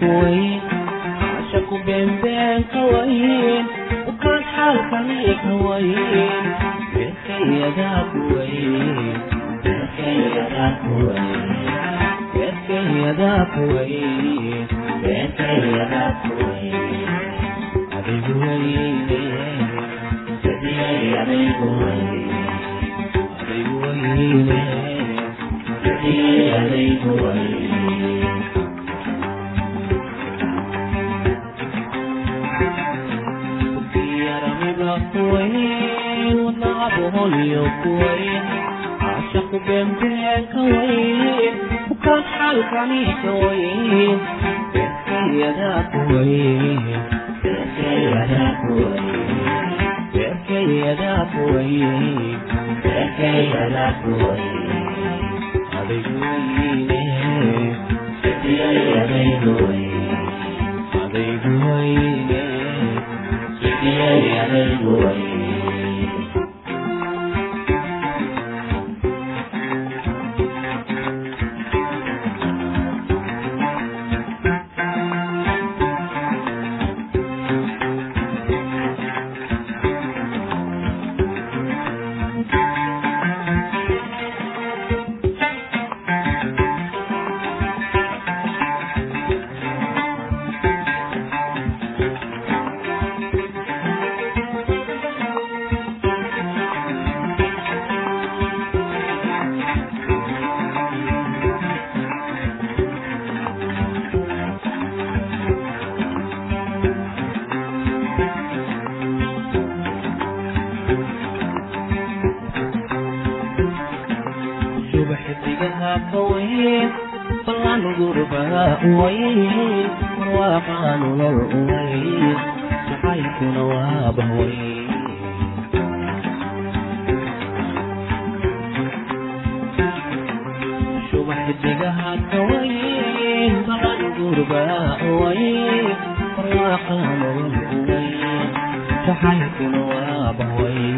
lama baydhaqshee Adigu buuraha kawayn, adigu buuraha kawayn. Kumba laga bayriyo, magaca lama baylahe. Adigu buuraha kawayn, adigu qolyo kuweyn caashaqu beenbeeka weyn kukaas xalkaniika weyn beerkayadaa kuweyn beerkayadaa kuweyn beerkayadaa kuweyn beerkayadaa kuweyn adigweyne sidiyayadaynu weyn buuraha kawayn. Bugiyaramiga kuwayn, allaha buholiyo kuwayn.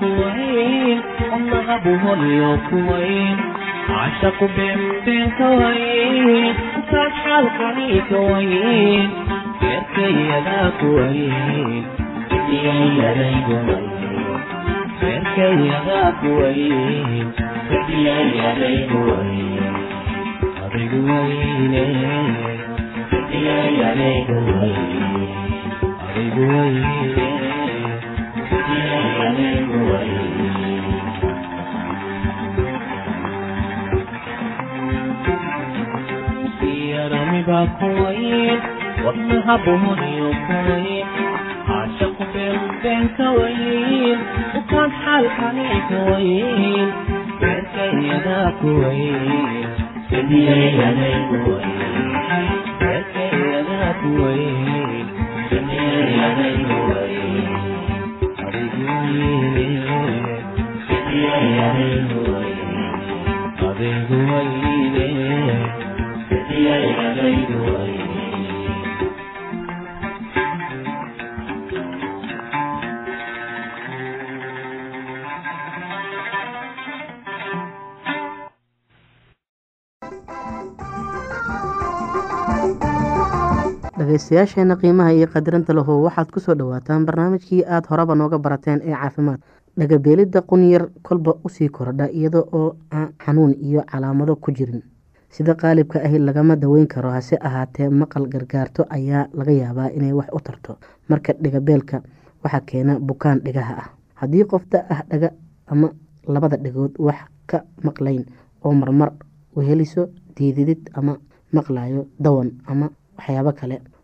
كوين والله ابوها اليوكوين عشق بنتين كوين وفتح القني كوين بيركي يدا كوين بدي يدا كوين بيركي يدا كوين بدي يدا كوين أرجويني بدي يدا كوين أرجويني kuwayn wadnaha buhuniyo kuwayn caashaqu beenbeen kawayn ukaan xaalkani kawayn beerkayadaa kuwayn sadiyayaday kuwayn beerkayadaa kuwayn sadiyayaday kuwayn adiguwayne sadiyayaday dhegaystayaasheena qiimaha iyo qadirinta lahow waxaad ku soo dhawaataan barnaamijkii aada horeba nooga barateen ee caafimaad. Dhagabeelidda qunyar kolba u sii kordha iyada oo aan xanuun iyo calaamado ku jirin. Sida qaalibka ahi lagama daweyn karo hase ahaatee maqal gargaarto ayaa laga yaabaa inay wax u tarto. Marka dhigabeelka waxaa keena bukaan dhigaha ah. Haddii qof da ah dhaga ama labada dhigood wax ka maqlayn oo marmar weheliso diididid ama maqlayo dawan ama waxyaabo kale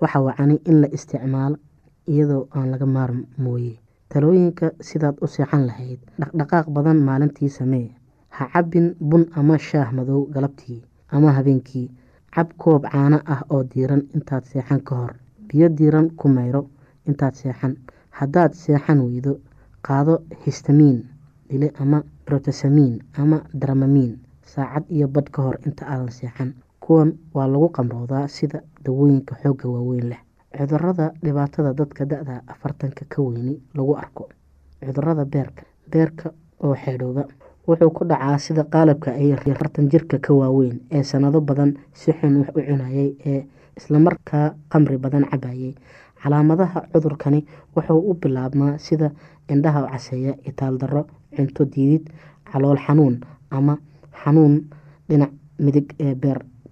waxa wacani in la isticmaalo iyadoo aan laga maarmooye talooyinka sidaad u seexan lahayd dhaqdhaqaaq badan maalintii samee. Ha cabbin bun ama shaah madow galabtii ama habeenkii. Cab koob caano ah oo diiran intaad seexan ka hor. Biyo diiran ku mayro intaad seexan. Haddaad seexan weydo qaado histamiin dhile ama brotesamiin ama dramamiin saacad iyo badh ka hor inta aadan seexan kuwan waa lagu qamroodaa sida dawooyinka xoogga waaweyn leh. Cudurada dhibaatada dadka da-da afartanka ka weyni lagu arko. Cudurada beerka beerka oo xeedhooba wuxuu ku dhacaa sida qaalabka ay afartan jirka ka waaweyn ee sanado badan si xun wax u cunayay ee islamarkaa qamri badan cabayay calaamadaha cudurkani wuxuu u bilaabmaa sida indhaha caseeya itaal darro cunto diidid calool xanuun ama xanuun dhinac midig ee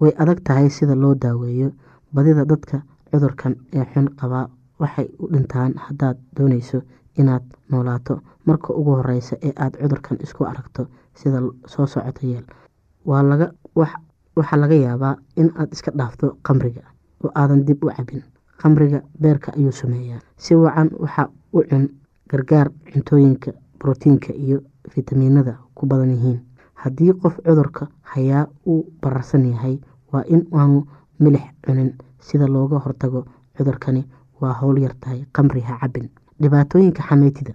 way adag tahay sida loo daaweeyo badida dadka cudurkan ee xun qabaa waxay u dhintaan haddaad dooneyso inaad noolaato. Marka ugu horeysa ee aada cudurkan isku aragto sida soo socota yeel waxaa laga yaabaa in aad iska dhaafto qamriga oo aadan dib u cabin qamriga beerka ayuu sameeyaa. Si wacan waxa u cun gargaar cuntooyinka brotiinka iyo fitamiinada ku badan yihiin haddii qof cudurka hayaa uu bararsan yahay waa in aanu milix cunin. Sida looga hortago cudurkani waa howl yartahay qamri ha cabin dhibaatooyinka xameytida.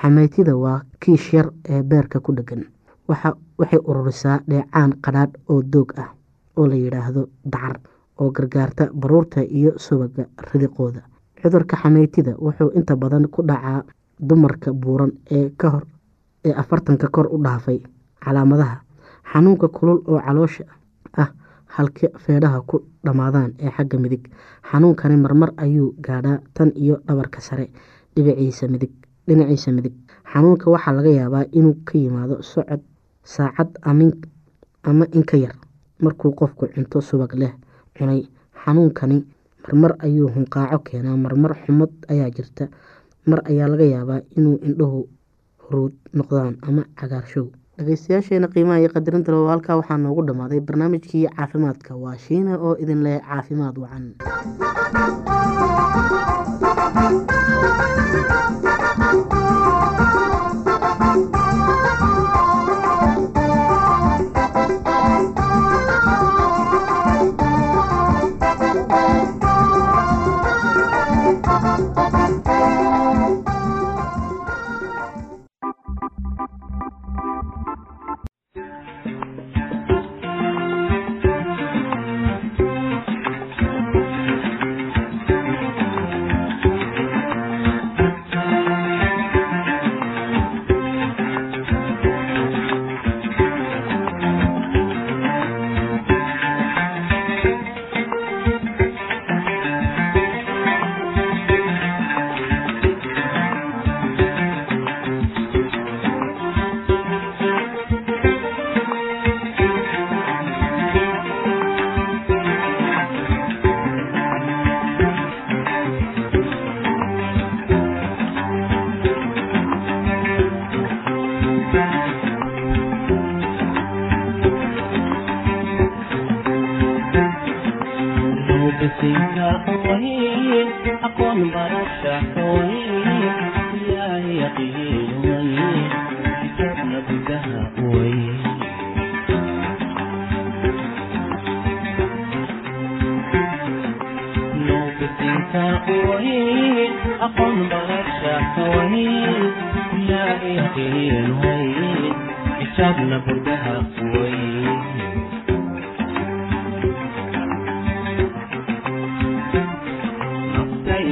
Xameytida waa kiish yar ee beerka ku dhegan waxay ururisaa dheecaan qadhaadh oo doog ah oo la yidhaahdo dacar oo gargaarta baruurta iyo subaga ridiqooda. Cudurka xameytida wuxuu inta badan ku dhacaa dumarka buuran ee afartanka kor u dhaafay calaamadaha. Xanuunka kulul oo caloosha ah halka feedhaha ku dhammaadaan ee xagga midig. Xanuunkani marmar ayuu gaadhaa tan iyo dhabarka sare. Dhinaciisa midig. Xanuunka waxaa laga yaabaa inuu ka yimaado socod saacad ama inka yar markuu qofku cunto subag leh cunay. Xanuunkani marmar ayuu hunqaaco keenaa marmar xumad ayaa jirta. Mar ayaa laga yaabaa inuu indhuhu huruud noqdaan ama cagaarshow dhegeystayaasheena qiimaha iyo qadarinta loo halkaa waxaa noogu dhammaaday barnaamijkii caafimaadka. Waa shiina oo idin leh caafimaad wacan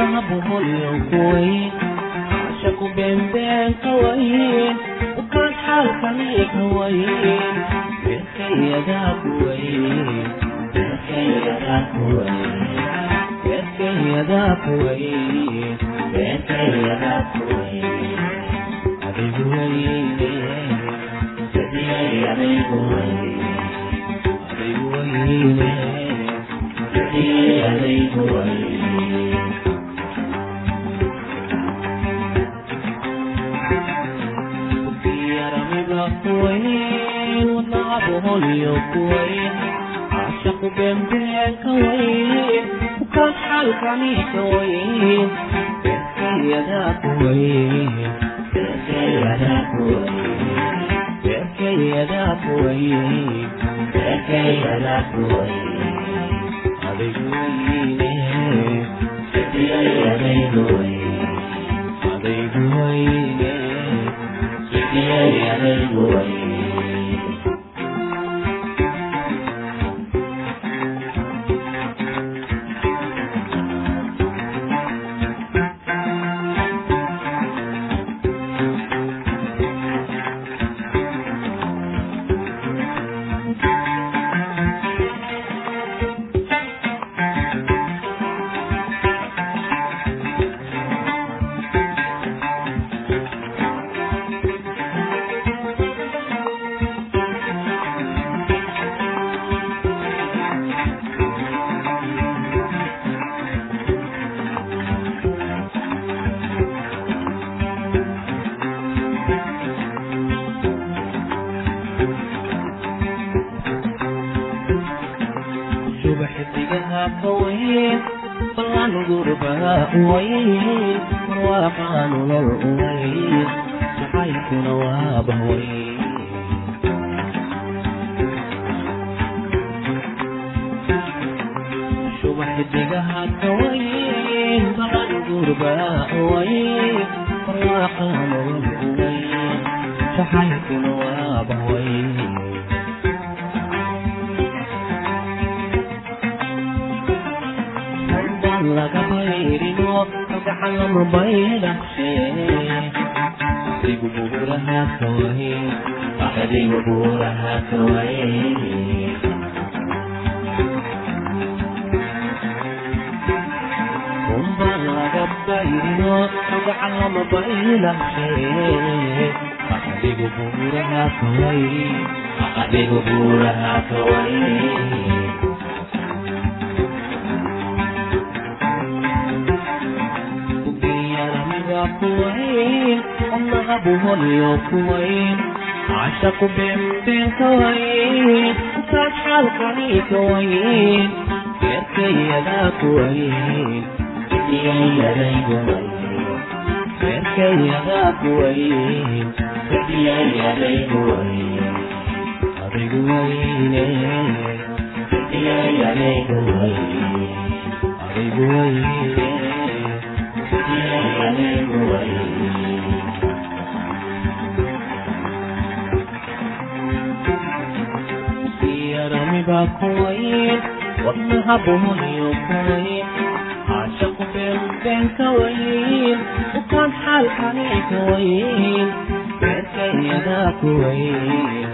شعبه الكويت عاشقوا بين بين قويين وكل حال خليك هوين بالخيادة كويت بالخيادة كويت بالخيادة كويت بالخيادة كويت حبيب ويلي سيدي حبيب ويلي حبيب ويلي سيدي حبيب ويلي weyn wadnacabo holyoog weyn caashaqu beenbeenka weyn kukan xalkaniika weyn beerkayadaku weyn beerkayadaku weyn beerkayadaku weyn beerkayadaku weyn adaygu weyne sitiyayadaygu weyn and worship. Xidigaha kawayn balan gurbaa weyn barwaaqaa nolol weyn jacaylkuna waa bahweyn laga bayrino gacan lama baydhaqshe adigu buuraha kawaye adigu buuraha kawaye gacan lama baydhaqshe adigu buuraha kawaye adigu buuraha kawaye kuwayn allaha buholiyo kuwayn cashaqu beenbeen kawayn ukaad xaalkani kawayn beerkayadaa kuwayn beerkayadaa kuwayn adigu wayne adigu wayne yaramiba kuwayn wadnaha buholiyo kuwayn caashaqu beenbeen kawayn ukaan xaalkani kawayn beerkayadaa kuwayn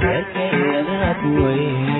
beerkayadaa kuwayn in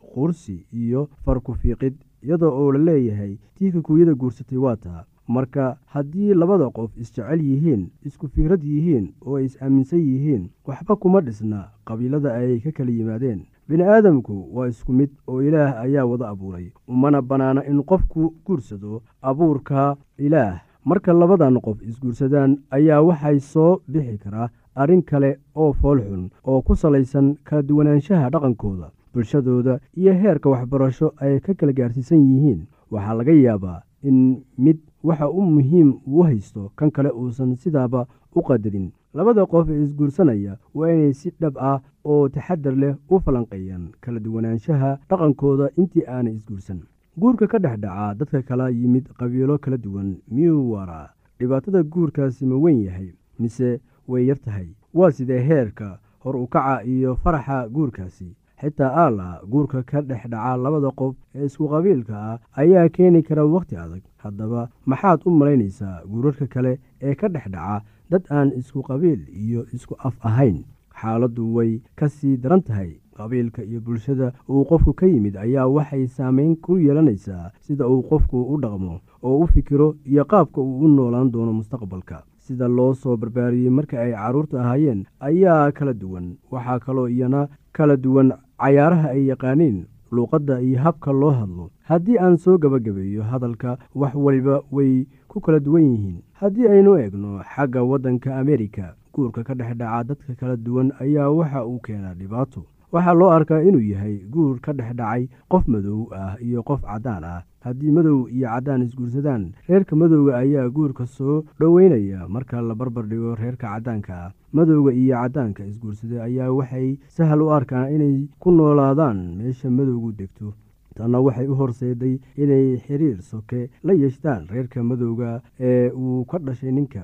qursi iyo farku-fiiqid iyadoo oo la leeyahay tii kikuuyada guursatay waa taa. Marka haddii labada qof isjecel yihiin isku fikrad yihiin oo ay is-aaminsan yihiin waxba kuma dhisna qabiilada ay ka kala yimaadeen. Bini aadamku waa isku mid oo ilaah ayaa wada abuuray umana bannaana in qofku guursado abuurka ilaah. Marka labadan qof isguursadaan ayaa waxay soo bixi karaa arrin kale oo foolxun oo ku salaysan kala duwanaanshaha dhaqankooda bulshadooda iyo heerka waxbarasho ay ka kala gaarsiisan yihiin. Waxaa laga yaabaa in mid waxa u muhiim uu haysto kan kale uusan sidaaba u qadarin. Labada qof ee isguursanaya waa inay si dhab ah oo taxadar leh u falanqeeyaan kala duwanaanshaha dhaqankooda intii aanay isguursan. Guurka ka dhex dhacaa dadka kala yimid qabiilo kala duwan miyuu waraa dhibaatada guurkaasi ma weyn yahay mise way yar tahay? Waa sidee heerka hor u kaca iyo faraxa guurkaasi xitaa aala guurka ka dhex dhaca labada qof ee isku qabiilka ah ayaa keeni kara wakhti adag. Haddaba maxaad u malaynaysaa guurarka kale ee ka dhex dhaca dad aan isku qabiil iyo isku af ahayn. Xaaladdu way ka sii daran tahay. Qabiilka iyo bulshada uu qofku ka yimid ayaa waxay saameyn ku yeelanaysaa sida uu qofku u dhaqmo oo u fikiro iyo qaabka uu u noolaan doono mustaqbalka. Sida loo soo barbaariyey marka ay carruurta ahaayeen ayaa kala duwan. Waxaa kaloo iyana kala duwan cayaaraha ay yaqaaniin luuqadda iyo habka loo hadlo. Haddii aan soo gebagabeeyo hadalka wax waliba way ku kala duwan yihiin. Haddii aynu eegno xagga waddanka amerika guurka ka dhex dhaca dadka kala duwan ayaa waxa uu keenaa dhibaato waxaa loo arkaa inuu yahay guur ka dhex dhacay qof madow ah iyo qof caddaan ah. Haddii madow iyo caddaan isguursadaan reerka madowga ayaa guurka soo dhoweynaya marka la barbar dhigo reerka caddaanka ah. Madowga iyo caddaanka isguursaday ayaa waxay sahal u arkaan inay ku noolaadaan meesha madowgu degto. Tanna waxay u horseeday inay xiriir soke la yeeshtaan reerka madowga ee uu ka dhashay ninka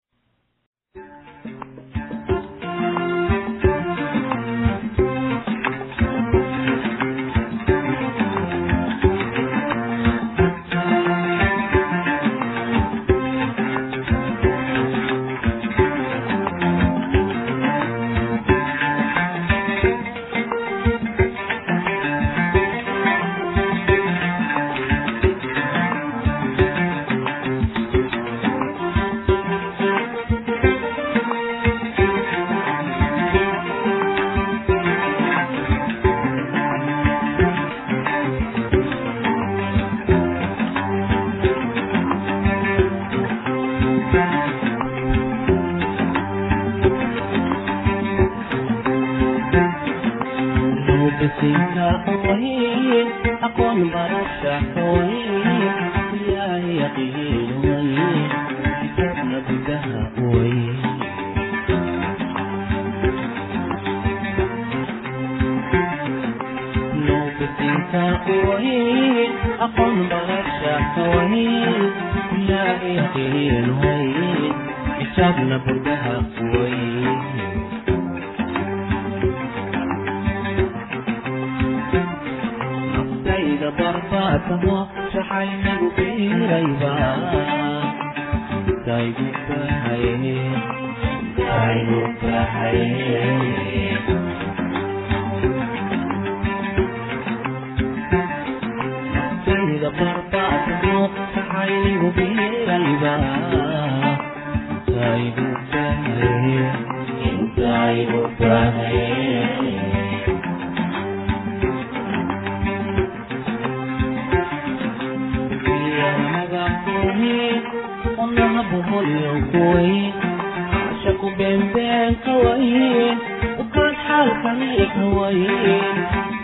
أقم balabsaqaway ilaa intaynu hayn xisaabna burdaha quway nabtayda barbaatamo shaxaynigu biirayba daygu baxay daygu baxay aigu bilalba aibu tahe aibu tahe onahaboholyokuwaye ashaku beenbeenka waye ukaan xaalkaneeka waye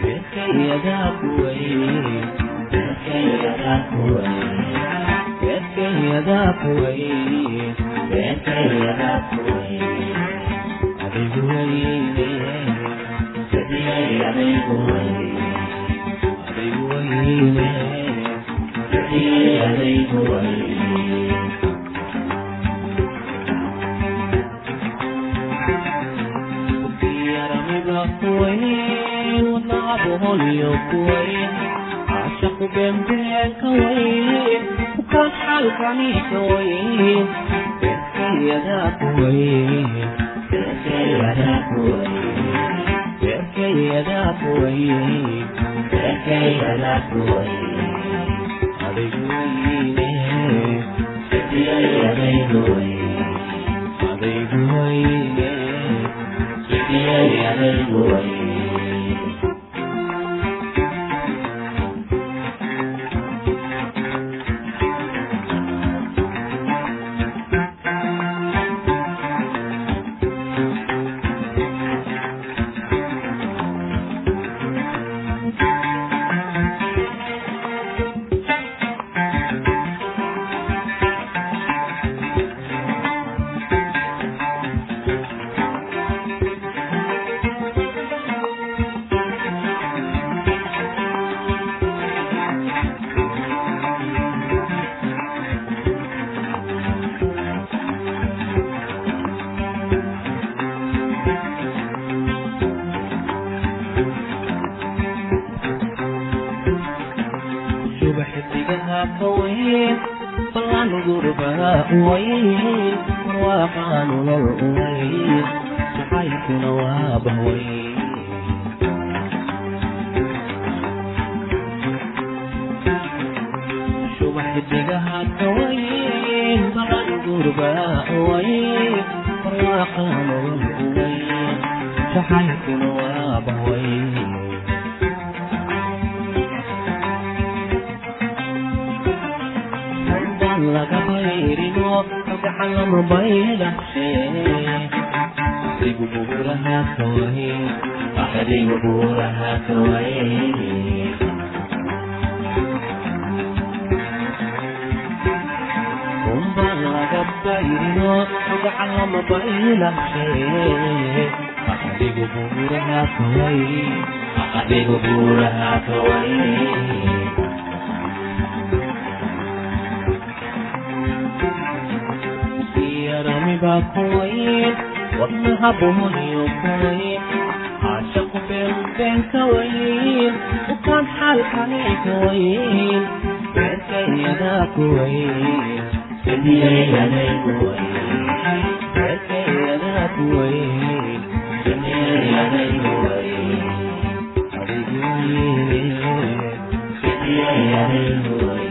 beerkayadaku waye beerkayadaku waye beenkayadaa kuway beenkayadaa kuway adigu wayne sadiyay adigu way adigu wayne sadiyay adigu way kuwayn wadnaabu holyo kuwayn caashaqu beenbeenka wayn halkanihooyin Thank you. xifdigaha qaweyn balaan gurbaha weyn marwaaqaa nolol weyn jacaylkuna waa bahweyn shuba xifdigaha qaweyn balaan gurbaha weyn marwaaqaa nolol weyn jacaylkuna gacan mobayla sigu burahaatoy axadigu burahaatoy umba laga bayrino gacan lamabaylashe axadigu burahaatoy axadigu burahaatoy قلبك طويل والله ابوي طويل عاشق بينك وين وكان حال عليك وين بينك يداك وين الدنيا يديك وين بينك يداك وين الدنيا يديك وين حبيبي وين الدنيا يديك وين